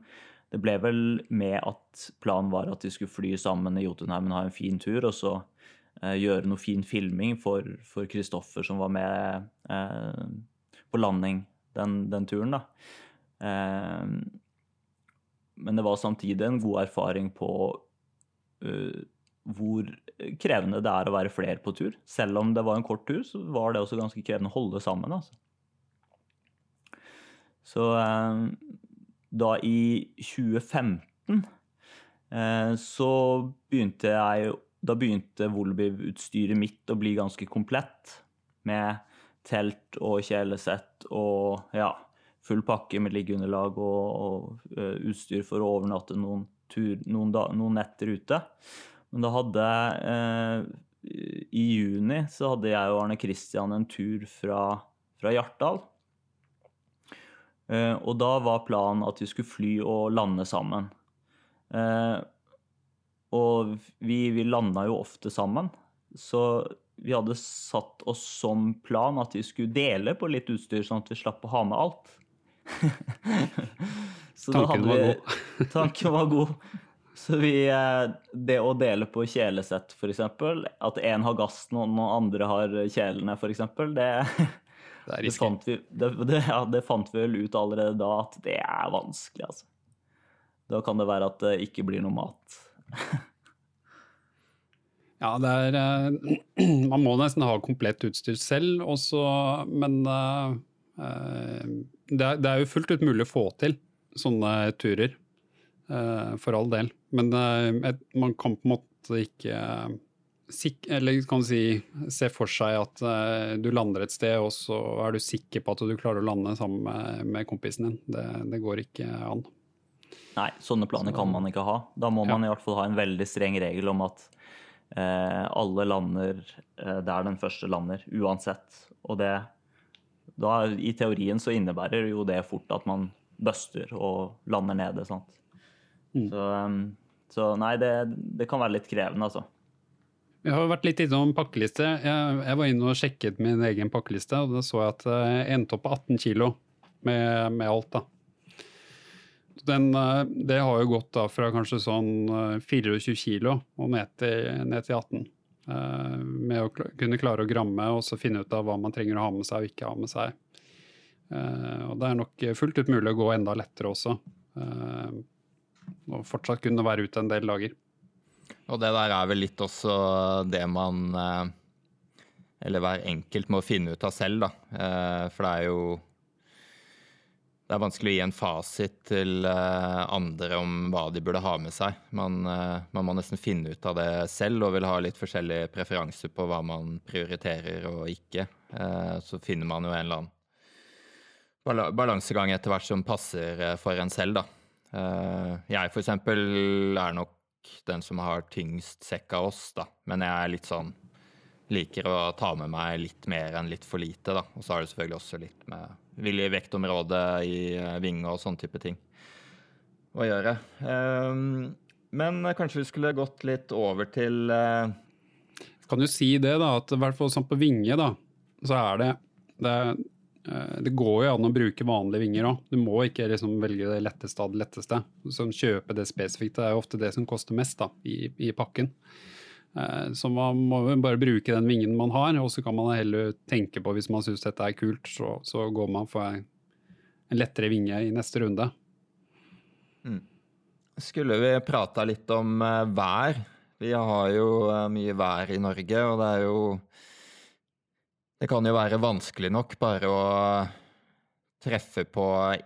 det ble vel med at planen var at de skulle fly sammen i Jotunheimen ha en fin tur. Og så eh, gjøre noe fin filming for Kristoffer, som var med eh, på landing den, den turen, da. Eh, men det var samtidig en god erfaring på uh, hvor krevende det er å være flere på tur. Selv om det var en kort tur, så var det også ganske krevende å holde sammen. Altså. Så eh, da i 2015 eh, så begynte jeg Da begynte Volbiv-utstyret mitt å bli ganske komplett. Med telt og kjelesett og ja, full pakke med liggeunderlag og, og utstyr for å overnatte noen, tur, noen, da, noen netter ute. Men da hadde eh, I juni så hadde jeg og Arne Kristian en tur fra, fra Hjartdal. Eh, og da var planen at vi skulle fly og lande sammen. Eh, og vi, vi landa jo ofte sammen. Så vi hadde satt oss som plan at vi skulle dele på litt utstyr, sånn at vi slapp å ha med alt. tanken var god. tanken var god. Så vi, eh, det å dele på kjelesett, f.eks., at én har gassen og noen andre har kjelene, f.eks., det, det, det, fant vi, det, ja, det fant vi vel ut allerede da at det er vanskelig, altså. Da kan det være at det ikke blir noe mat. ja, det er eh, Man må nesten ha komplett utstyr selv også, men uh, det, er, det er jo fullt ut mulig å få til sånne turer. For all del. Men uh, man kan på en måte ikke uh, eller kan du si, se for seg at du lander et sted, og så er du sikker på at du klarer å lande sammen med, med kompisen din. Det, det, går ikke an. Nei, sånne planer så, kan man ikke ha. Da må man i hvert fall ha en veldig streng regel om at alle lander der den første lander, uansett. Og det da I teorien så innebærer jo det fort at man buster og lander nede. sant? Mm. Så, um, så nei, det, det kan være litt krevende, altså. Vi har vært litt innom pakkeliste. Jeg, jeg var inne og sjekket min egen pakkeliste, og da så jeg at jeg endte opp på 18 kilo med, med alt. da. Den, eh, det har jo gått da fra kanskje sånn eh, 24 kilo og ned til, ned til 18. Eh, med å kunne klare å gramme og så finne ut av hva man trenger å ha med seg og ikke ha med seg. Eh, og det er nok fullt ut mulig å gå enda lettere også. Og fortsatt kunne være ute en del dager. Og det der er vel litt også det man eh, Eller hver enkelt må finne ut av selv, da. Eh, For det er jo Det er vanskelig å gi en fasit til eh, andre om hva de burde ha med seg. Man, man må nesten finne ut av det selv, og vil ha litt forskjellige preferanser på hva man prioriterer og ikke. Så finner man jo en eller annen balansegang etter hvert som passer for en selv, da. Eh, Jeg for eksempel er nok den som har tyngst sekk av oss, da. Men jeg er litt sånn Liker å ta med meg litt mer enn litt for lite, da. Og så har det selvfølgelig også litt med vilje i vektområdet i eh, vinge og sånn type ting å gjøre. Ehm, men kanskje vi skulle gått litt over til eh, kan du si det, da, at i hvert fall sånn på vinge, da, så er det Det, eh, det går jo an å bruke vanlige vinger òg. Du må ikke liksom velge det letteste av det letteste. Som Kjøpe det spesifikt. Det er jo ofte det som koster mest da, i, i pakken. Eh, Så man må bare bruke den vingen man har, og så kan man heller tenke på, hvis man syns dette er kult, så, så går man for en lettere vinge i neste runde. Skulle vi prata litt om eh, vær? Vi har jo eh, mye vær i Norge, og det er jo Det kan jo være vanskelig nok bare å treffe på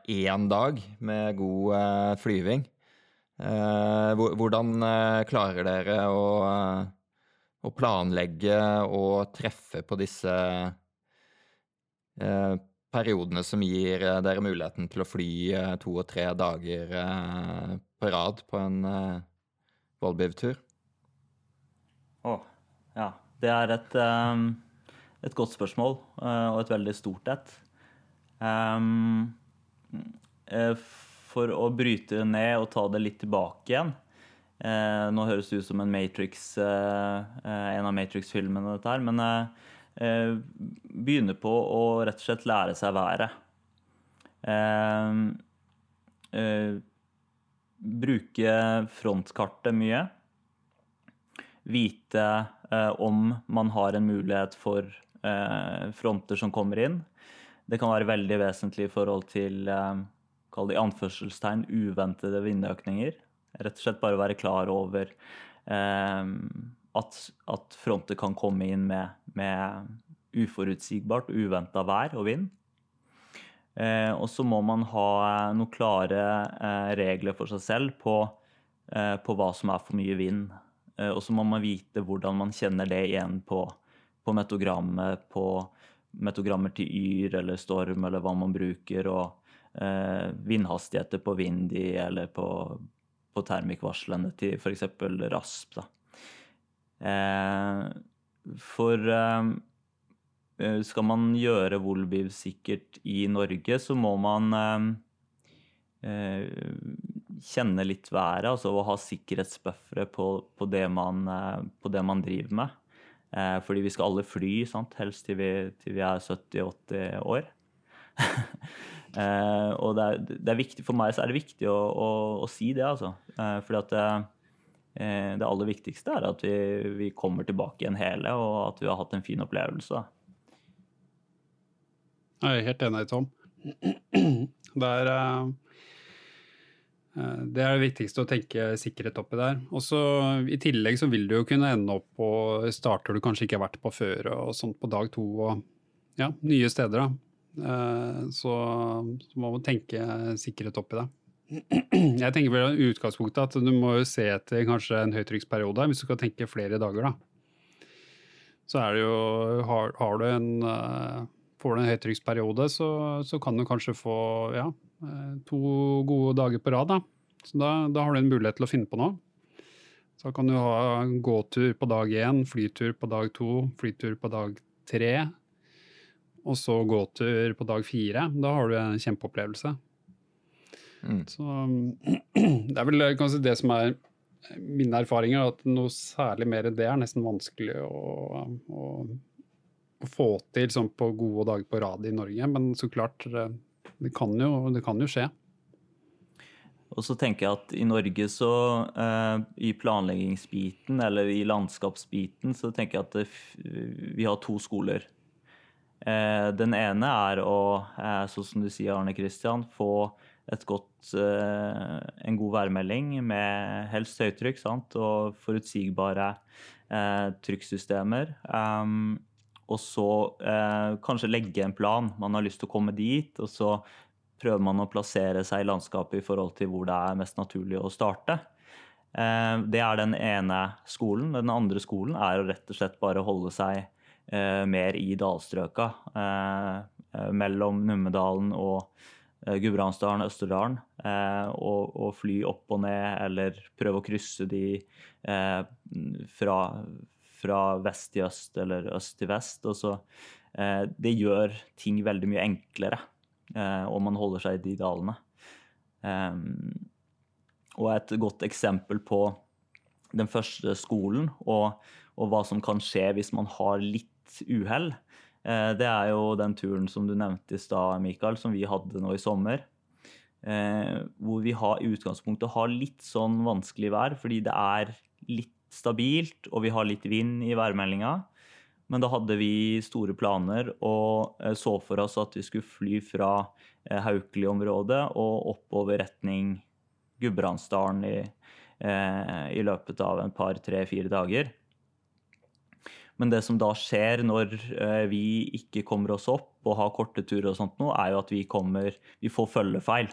én dag med god eh, flyving. Eh, Hvordan eh, klarer dere å, planlegge og treffe på disse periodene som gir dere muligheten til å fly to og tre dager på rad på en Volbiv-tur? Å, ja. Det er et, ehm, et godt spørsmål, eh, og et veldig stort et. Ehm, eh, for å bryte ned og ta det litt tilbake igjen eh, Nå høres det ut som en Matrix, en av Matrix-filmene, dette her, men begynne på å rett og slett lære seg været. Ehm, eh, bruke frontkartet mye vite om man har en mulighet for fronter som kommer inn. Det kan være veldig vesentlig i forhold til eh, kall det i anførselstegn uventede vindøkninger. Rett og slett bare være klar over eh, at, at fronter kan komme inn med, med uforutsigbart uventa vær og vind. Eh, og så må man ha eh, noen klare eh, regler for seg selv på, eh, på hva som er for mye vind. Eh, og så må man vite hvordan man kjenner det igjen på, på metogrammet, på metogrammer til yr eller storm, eller hva man bruker, og eh, vindhastigheter på vind i eller på, på termikvarslene til f.eks. RASP. Eh, for eh, eh, skal man gjøre Volbiv sikkert i Norge, så må man eh, eh, kjenne litt været, altså å ha sikkerhetsbuffere på, på, det man, på det man driver med. Eh, fordi vi skal alle fly, sant? helst til vi, til vi er 70-80 år. eh, og det er, det er viktig, for meg så er det viktig å, å, å si det, altså. Eh, fordi at det, eh, det aller viktigste er at vi, vi kommer tilbake igjen hele, og at vi har hatt en fin opplevelse. Jeg er helt enig, Tom. Det er, eh, eh, det er det viktigste å tenke sikkerhet oppi der. Og så I tillegg så vil du jo kunne ende opp på starter du kanskje ikke har vært på før, og sånt på dag to. og ja, Nye steder. da. Så, Så, man må tenke sikkerhet oppi det. Jeg tenker vel utgangspunktet at du må jo se etter kanskje en høytrykksperiode, hvis du skal tenke flere dager. da. Så er det jo Har, har du en eh, Får du en høytrykksperiode, så, så kan du kanskje få ja, eh, to gode dager på rad. Da. Så da, da har du en mulighet til å finne på noe. Så kan du ha gåtur på dag én, flytur på dag to, flytur på dag tre. og så gåtur på dag fire. Da har du en kjempeopplevelse. Mm. Så det er vel kanskje det som er mine erfaringer, at noe særlig mer enn det er nesten vanskelig å, å, å få til sånn på gode dager på rad i Norge. Men så klart, det, det, kan, jo, det kan jo skje. Og så tenker jeg at i Norge så, eh, i planleggingsbiten eller i landskapsbiten, så tenker jeg at det, vi har to skoler. Eh, den ene er å, eh, sånn som du sier, Arne Kristian, få et godt, eh, en god værmelding med helst høytrykk sant? og forutsigbare eh, trykksystemer. Um, og så eh, kanskje legge en plan. Man har lyst til å komme dit, og så prøver man å plassere seg i landskapet i forhold til hvor det er mest naturlig å starte. Eh, det er den ene skolen. Den andre skolen er å rett og slett bare holde seg eh, mer i dalstrøka. Eh, mellom Numedalen og Eh, Gudbrandsdalen, Østerdalen, eh, og, og, fly opp og ned, eller prøve å krysse de eh, fra, fra, vest til øst eller øst til vest. Og så, det gjør ting veldig mye enklere om man holder seg i de dalene. og et godt eksempel på den første skolen og, og hva som kan skje hvis man har litt uhell, Eh, det er jo den turen som du nevnte i stad, Mikael, som vi hadde nå i sommer. Eh, hvor vi har, i utgangspunktet har litt sånn vanskelig vær, fordi det er litt stabilt, og vi har litt vind i værmeldinga. Men da hadde vi store planer og eh, så for oss at vi skulle fly fra Haukeli-området og oppover retning Gudbrandsdalen i, i løpet av en par, tre, fire dager. Men det som da skjer når eh, vi ikke kommer oss opp og har korte turer og sånt nå, er jo at vi kommer Vi får følgefeil.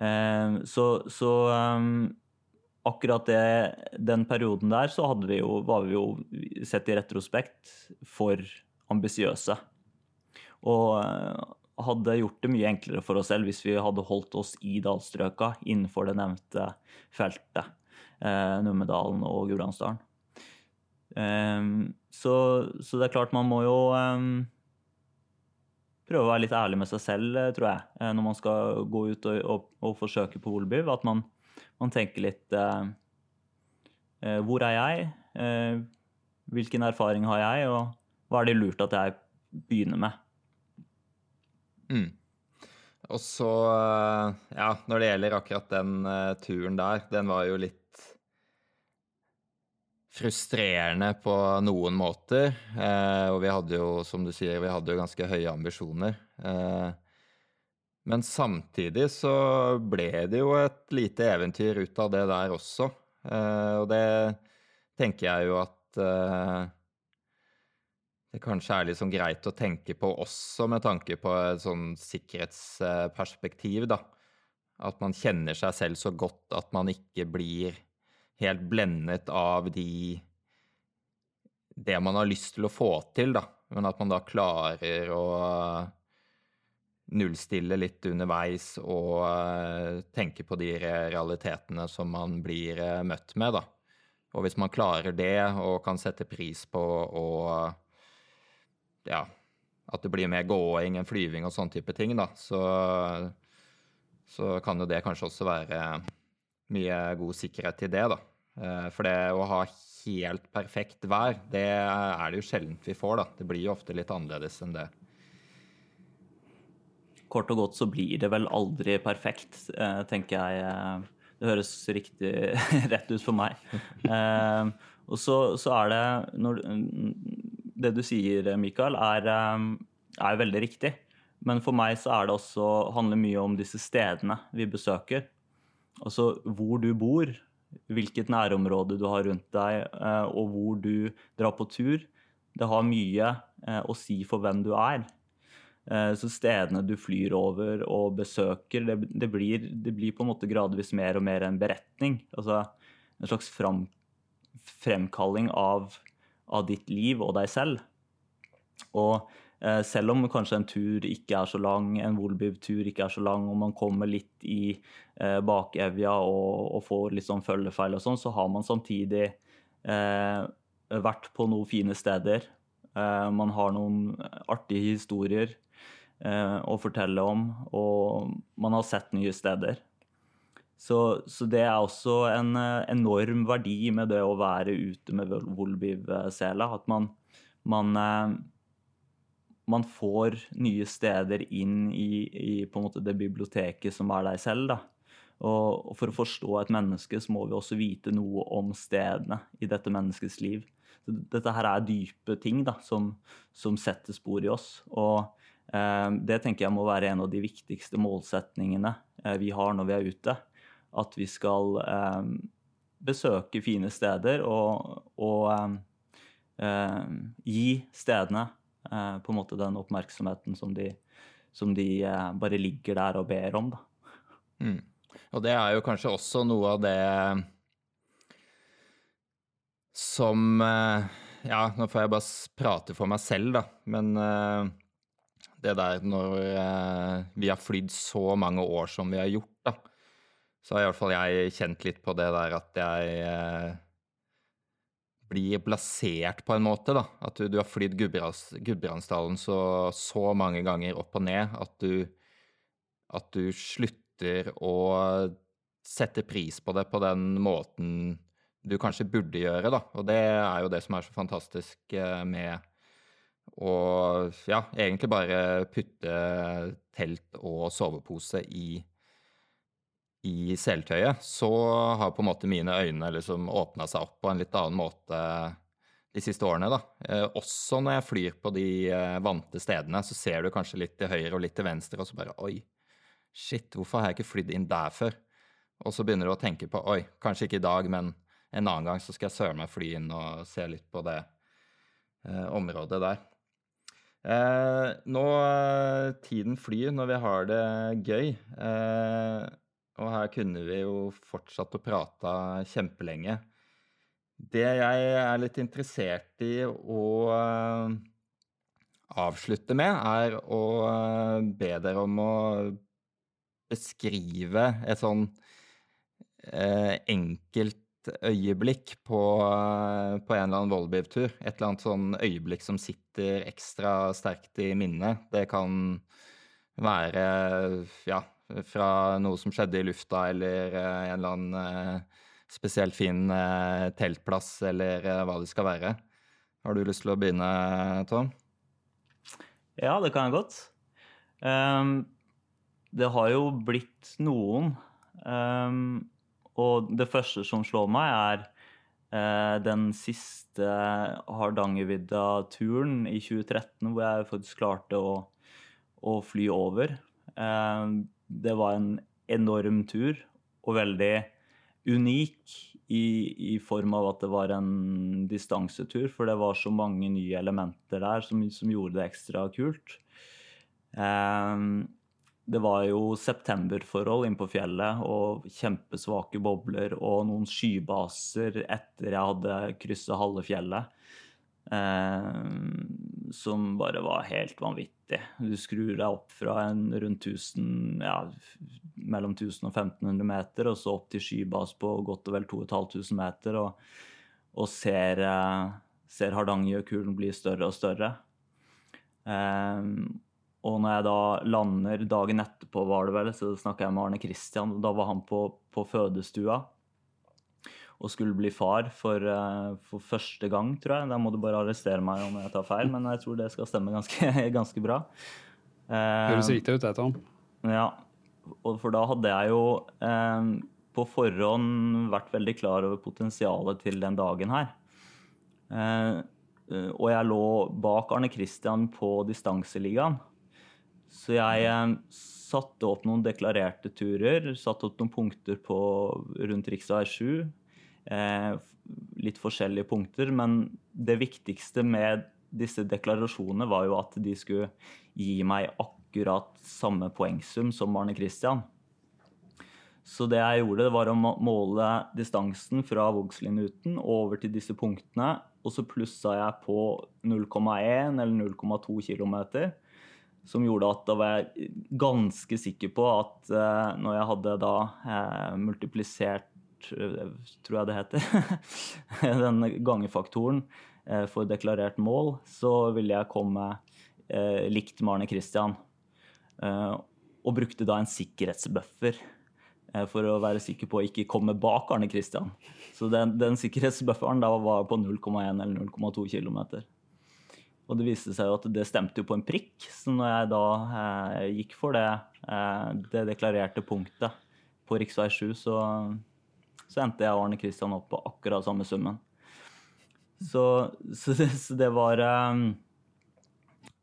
Eh, så, så um, akkurat det, den perioden der så vi jo, var vi jo sett i retrospekt for ambisiøse. Og hadde gjort det mye enklere for oss selv hvis vi hadde holdt oss i dalstrøka innenfor det nevnte feltet. Numedalen og Gudbrandsdalen. Um, så, så, det er klart, man må jo um, prøve å være litt ærlig med seg selv, eh, tror jeg, eh, når man skal gå ut og, og, og forsøke på Holbyv. At man, man, tenker litt uh, uh, Hvor er jeg? Uh, hvilken erfaring har jeg? Og hva er det lurt at jeg begynner med? Mm. Og så, ja, når det gjelder akkurat den turen der, den var jo litt frustrerende på noen måter. Eh, og vi hadde jo, som du sier, vi hadde jo ganske høye ambisjoner. Eh, men samtidig så ble det jo et lite eventyr ut av det der også. Eh, og det tenker jeg jo at eh, det kanskje er liksom greit å tenke på også med tanke på et sånn sikkerhetsperspektiv, da. At man kjenner seg selv så godt at man ikke blir helt blendet av de Det man har lyst til å få til, da. Men at man da klarer å nullstille litt underveis og uh, tenke på de realitetene som man blir uh, møtt med, da. Og hvis man klarer det og kan sette pris på og ja, at det blir mer gåing enn flyving og sånn type ting, da, så, så kan jo det kanskje også være mye god sikkerhet til det, da. Eh, for det å ha helt perfekt vær, det er det jo sjelden vi får, da. Det blir jo ofte litt annerledes enn det. Kort og godt så blir det vel aldri perfekt, eh, tenker jeg. Eh, det høres riktig rett ut for meg. Og så, så er det når, Det du sier, Mikael, er, er veldig riktig. Men for meg så er det også, handler mye om disse stedene vi besøker. Altså hvor du bor, hvilket nærområde du har rundt deg, eh, og hvor du drar på tur, det har mye eh, å si for hvem du er. Eh, så stedene du flyr over og besøker, det, det, blir, det blir, på en måte gradvis mer og mer en beretning. Altså en slags fram, fremkalling av, av, ditt liv og deg selv. Og Eh, selv om kanskje en tur ikke er så lang, en Volbiv-tur ikke er så lang, og man kommer litt i eh, bakevja og, og, får litt sånn følgefeil og sånn, så har man samtidig eh, vært på noen fine steder Eh, man har noen artige historier å fortelle om, og man har sett nye steder. Så, så det er også en eh, enorm verdi med det å være ute med Volbiv-sela. At man, man, eh, man, får nye steder inn i, i det biblioteket som er deg selv. da. Og for å forstå et menneske, så må vi også vite noe om stedene i dette menneskets liv. Så dette her er dype ting da, som, som setter spor i oss. Og eh, det tenker jeg må være en av de viktigste målsetningene eh, vi har når vi er ute. At vi skal eh, besøke fine steder og, og eh, eh, gi stedene eh, på en måte den oppmerksomheten som de, som de bare ligger der og ber om. Mm. Og det er jo kanskje også noe av det som eh, Ja, nå får jeg bare prate for meg selv, da. Men eh, det der når eh, vi har flydd så mange år som vi har gjort, da, så har i hvert fall jeg kjent litt på det der at jeg blir plassert på en måte, da. At du, du har flydd Gudbrandsdalen så, så mange ganger opp og ned at du, at du slutter å sette pris på det på den måten du kanskje burde gjøre, da. Og det er jo det som er så fantastisk eh, med å ja, egentlig bare putte telt og sovepose i, i seletøyet. Så har på en måte mine øyne liksom åpna seg opp på en litt annen måte de siste årene, da. Eh, også når jeg flyr på de eh, vante stedene, så ser du kanskje litt til høyre og litt til venstre, og så bare oi Shit, hvorfor har jeg ikke flydd inn der før? Og så begynner du å tenke på oi, kanskje ikke i dag, men en annen gang så skal jeg søren meg fly inn og se litt på det eh, området der. Eh, nå eh, Tiden flyr når vi har det gøy. Eh, og her kunne vi jo fortsatt å prate kjempelenge. Det jeg er litt interessert i å eh, avslutte med, er å eh, be dere om å beskrive et sånn eh, enkelt øyeblikk på, på, en eller annen Volbiv-tur. Et eller annet sånn øyeblikk som sitter ekstra sterkt i minnet. Det kan være ja, fra noe som skjedde i lufta, eller eh, en eller annen eh, spesielt fin eh, teltplass, eller hva det skal være. Har du lyst til å begynne, Tom? Ja, det kan jeg godt. Um, det har jo blitt noen. Um, og det første som slår meg, er eh, den siste Hardangervidda-turen i 2013, hvor jeg faktisk klarte å, å fly over. Eh, det var en enorm tur, og veldig unik i, i, form av at det var en distansetur, for det var så mange nye elementer der som, som gjorde det ekstra kult. Um, det var jo septemberforhold inne på fjellet og kjempesvake bobler og noen skybaser etter jeg hadde kryssa halve fjellet. Eh, som bare var helt vanvittig. Du skrur deg opp fra en rundt 1000, ja, mellom 1000 og 1500 meter, og så opp til skybas på godt og vel 2500 meter, og, og ser, eh, ser Hardangerkulen bli større og større. Eh, og når jeg da lander dagen etterpå, var det vel, så snakka jeg med Arne Kristian. Da var han på, på, fødestua og skulle bli far for, uh, for, første gang, tror jeg. Da må du bare arrestere meg om jeg tar feil, men jeg tror det skal stemme ganske, ganske bra. Høres riktig ut, det, Tom. Ja. For da hadde jeg jo eh, på forhånd vært veldig klar over potensialet til den dagen her. og jeg lå bak Arne Kristian på distanseligaen. Så jeg eh, satte opp noen deklarerte turer, satte opp noen punkter på, rundt rv. 7. Eh, litt forskjellige punkter, men det viktigste med disse deklarasjonene var jo at de skulle gi meg akkurat samme poengsum som Arne Christian. Så det jeg gjorde, det var å måle distansen fra Vågslinuten over til disse punktene. Og så plussa jeg på 0,1 eller 0,2 km som gjorde at da var jeg ganske sikker på at eh, når jeg hadde da eh, multiplisert uh, tror jeg det heter, den gangefaktoren eh, for deklarert mål, så ville jeg komme eh, likt med Arne Christian. Eh, og brukte da en sikkerhetsbuffer eh, for å være sikker på å ikke komme bak Arne Christian. Så den, den sikkerhetsbufferen da var på 0,1 eller 0,2 km. Og det viste seg jo at det stemte jo på en prikk, så når jeg da eh, gikk for det, eh, det deklarerte punktet på rv. 7, så, så endte jeg og Arne Kristian opp på akkurat samme summen. Så, så, så det, var eh,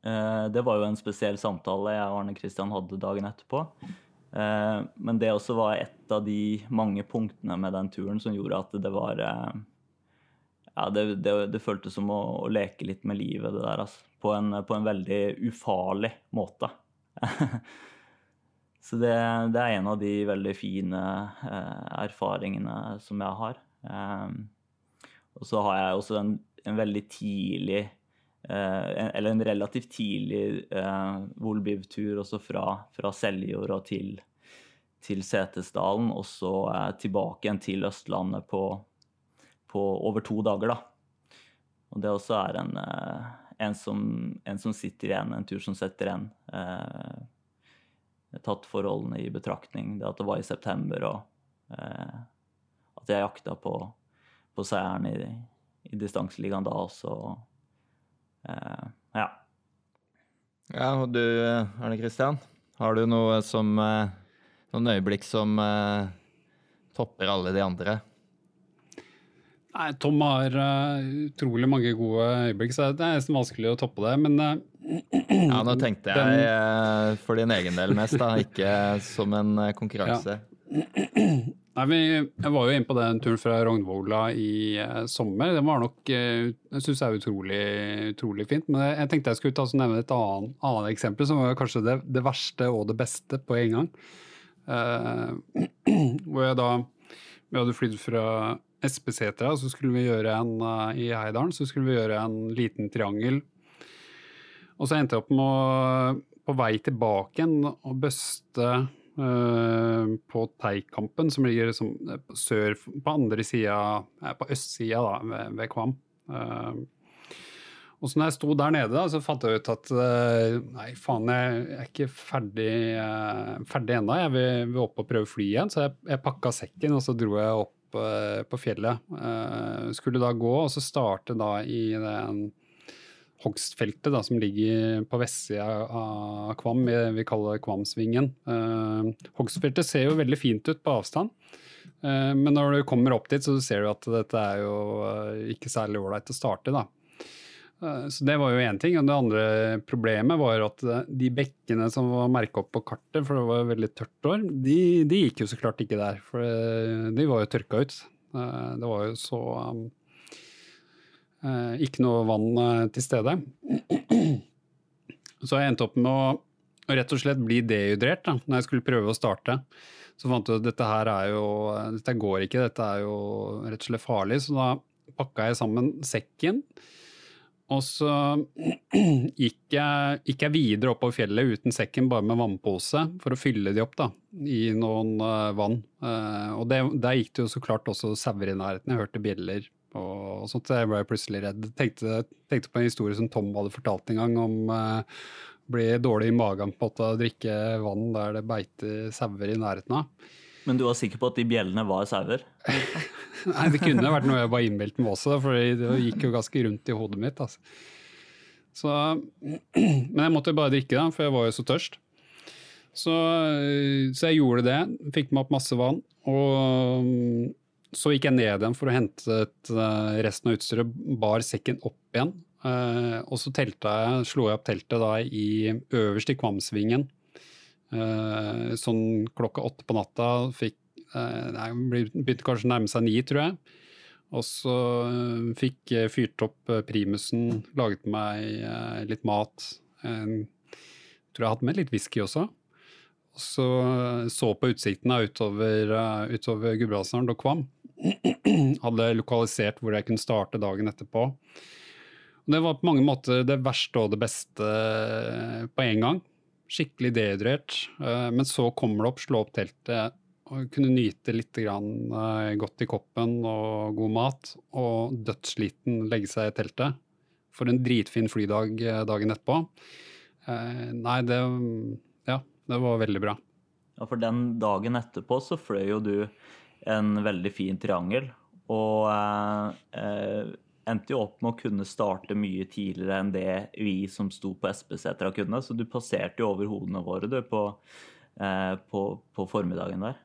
eh, Det var jo en spesiell samtale jeg og Arne Kristian hadde dagen etterpå. Eh, men det også var et av de mange punktene med den turen som gjorde at det var eh, ja, det, det, det, føltes som å, å, leke litt med livet, det der. Altså. På, en, på en veldig ufarlig måte. så det, det, er en av de veldig fine eh, erfaringene som jeg har. Eh, og så har jeg også en, en veldig tidlig eh, Eller en relativt tidlig eh, Volbiv-tur også fra, fra Seljord og til, til Setesdalen, og så eh, tilbake igjen til Østlandet på på over to dager, da. Og det også er en, eh, en, som, en som, sitter igjen, en tur som setter igjen. Eh, tatt forholdene i betraktning. Det at det var i september, og eh, at jeg jakta på, på seieren i, i distanseligaen da også. Eh, ja. Ja, og du Erne Kristian, har du noe som eh, Noen øyeblikk som eh, topper alle de andre? Nei, Tom har uh, utrolig mange gode øyeblikk, så det er nesten vanskelig å toppe det. Men uh, Ja, nå tenkte jeg den, uh, for din egen del mest, da, ikke som en konkurranse. Ja. Nei, vi, jeg var jo inne på den turen fra Rognvola i sommer. Den var nok Jeg syns det er utrolig, utrolig fint. Men jeg, jeg tenkte jeg skulle ta så nevne et annet, annet, eksempel, som var kanskje det, det, verste og det beste på en gang. hvor jeg da Vi hadde flydd fra Espesetra, så skulle vi gjøre en uh, i Heidalen, så skulle vi gjøre en liten triangel. Og så endte jeg opp med å, på vei tilbake igjen, å bøste uh, på Teikampen, som ligger liksom, sør på andre sida, på østsida ved, ved Kvam. Uh, og så når jeg sto der nede, da, så fant jeg ut at nei, faen, jeg er ikke ferdig, ferdig ennå. Jeg vil, vil, opp og prøve fly igjen. Så jeg, jeg pakka sekken, og så dro jeg opp Eh, på fjellet. Uh, skulle da gå, og så starte da i den hogstfeltet da, som ligger på vestsida av Kvam. Vi, kaller det Kvamsvingen. Uh, hogstfeltet ser jo veldig fint ut på avstand. Men når du kommer opp dit, så ser du at dette er jo ikke særlig ålreit å starte. da. Eh, så det var jo én ting. Og det andre problemet var at eh, de bekkene som var merka opp på kartet, for det var veldig tørt år, de, de, gikk jo så klart ikke der. For eh, de var jo tørka ut. Det var jo så Ikke noe vann til stede. Så jeg endte opp med å rett og slett bli dehydrert da, når jeg skulle prøve å starte. Så fant jeg at dette her er jo Dette går ikke, dette er jo rett og slett farlig. Så da pakka jeg sammen sekken og så gikk jeg, gikk jeg, videre oppover fjellet uten sekken, bare med vannpose, for å fylle de opp da, i noen uh, vann. Uh, og det, der gikk det jo så klart også sauer i nærheten. Jeg hørte bjeller og, og sånt, så jeg ble plutselig redd. Tenkte, tenkte på en historie som Tom hadde fortalt en gang, om uh, bli dårlig i magen på å drikke vann der det beiter sauer i nærheten av. Men du var sikker på at de bjellene var sauer? Nei, det kunne vært noe jeg bare innbilte meg også, for det gikk jo ganske rundt i hodet mitt. Altså. Så, men jeg måtte bare drikke, da, for jeg var jo så tørst. Så, så jeg gjorde det. Fikk meg opp masse vann. Og så gikk jeg ned igjen for å hente eh, resten av utstyret. Bar sekken opp igjen. Eh, og så jeg, slo jeg opp teltet da i øverst i Kvamsvingen sånn klokka åtte på natta fikk eh, Nei, begynte kanskje å nærme seg ni, tror jeg. Og så eh, fikk fyrt opp primusen, laget meg litt mat. Jeg tror jeg hadde med litt whisky også. Og så så på utsiktene utover, utover Gudbrandsdalen og Kvam. Hadde lokalisert hvor jeg kunne starte dagen etterpå. Og det var på mange måter det verste og det beste på en gang skikkelig dehydrert. Eh, men så kommer det opp, slå opp teltet, og kunne nyte litt grann, eh, godt i koppen og god mat, og dødssliten legge seg i teltet. For en dritfin flydag eh, dagen etterpå. Nei, det Ja, det var veldig bra. Ja, for den dagen etterpå så fløy jo du en veldig fin triangel. Og eh, endte jo opp med å kunne starte mye tidligere enn det vi som sto på SP-setra kunne. Så du passerte jo over hodene våre du, på, eh, på, på formiddagen der.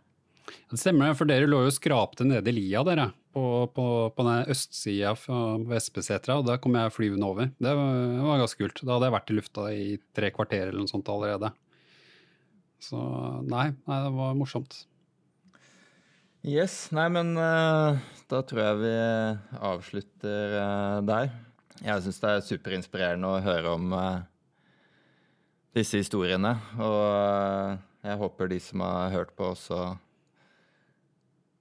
Det stemmer, for dere lå jo og skrapte nede i lia, dere. På, på, på den østsida ved Espesetra, og der kom jeg flyvende over. Det var, var, ganske kult. Da hadde jeg vært i lufta i tre kvarter eller noe sånt allerede. Så nei, nei det var morsomt. Yes. Nei, men uh, da tror jeg vi avslutter uh, der. Jeg syns det er superinspirerende å høre om uh, disse historiene. Og jeg håper de som har hørt på, også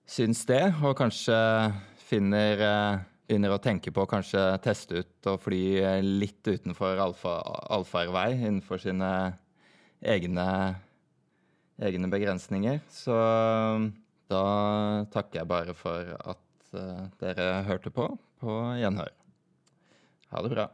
syns det, og kanskje finner eh, Begynner å tenke på å kanskje teste ut og fly eh, litt utenfor allfarvei innenfor sine egne, egne begrensninger. Så da takker jeg bare for at uh, dere hørte på. På gjenhør. Ha det bra.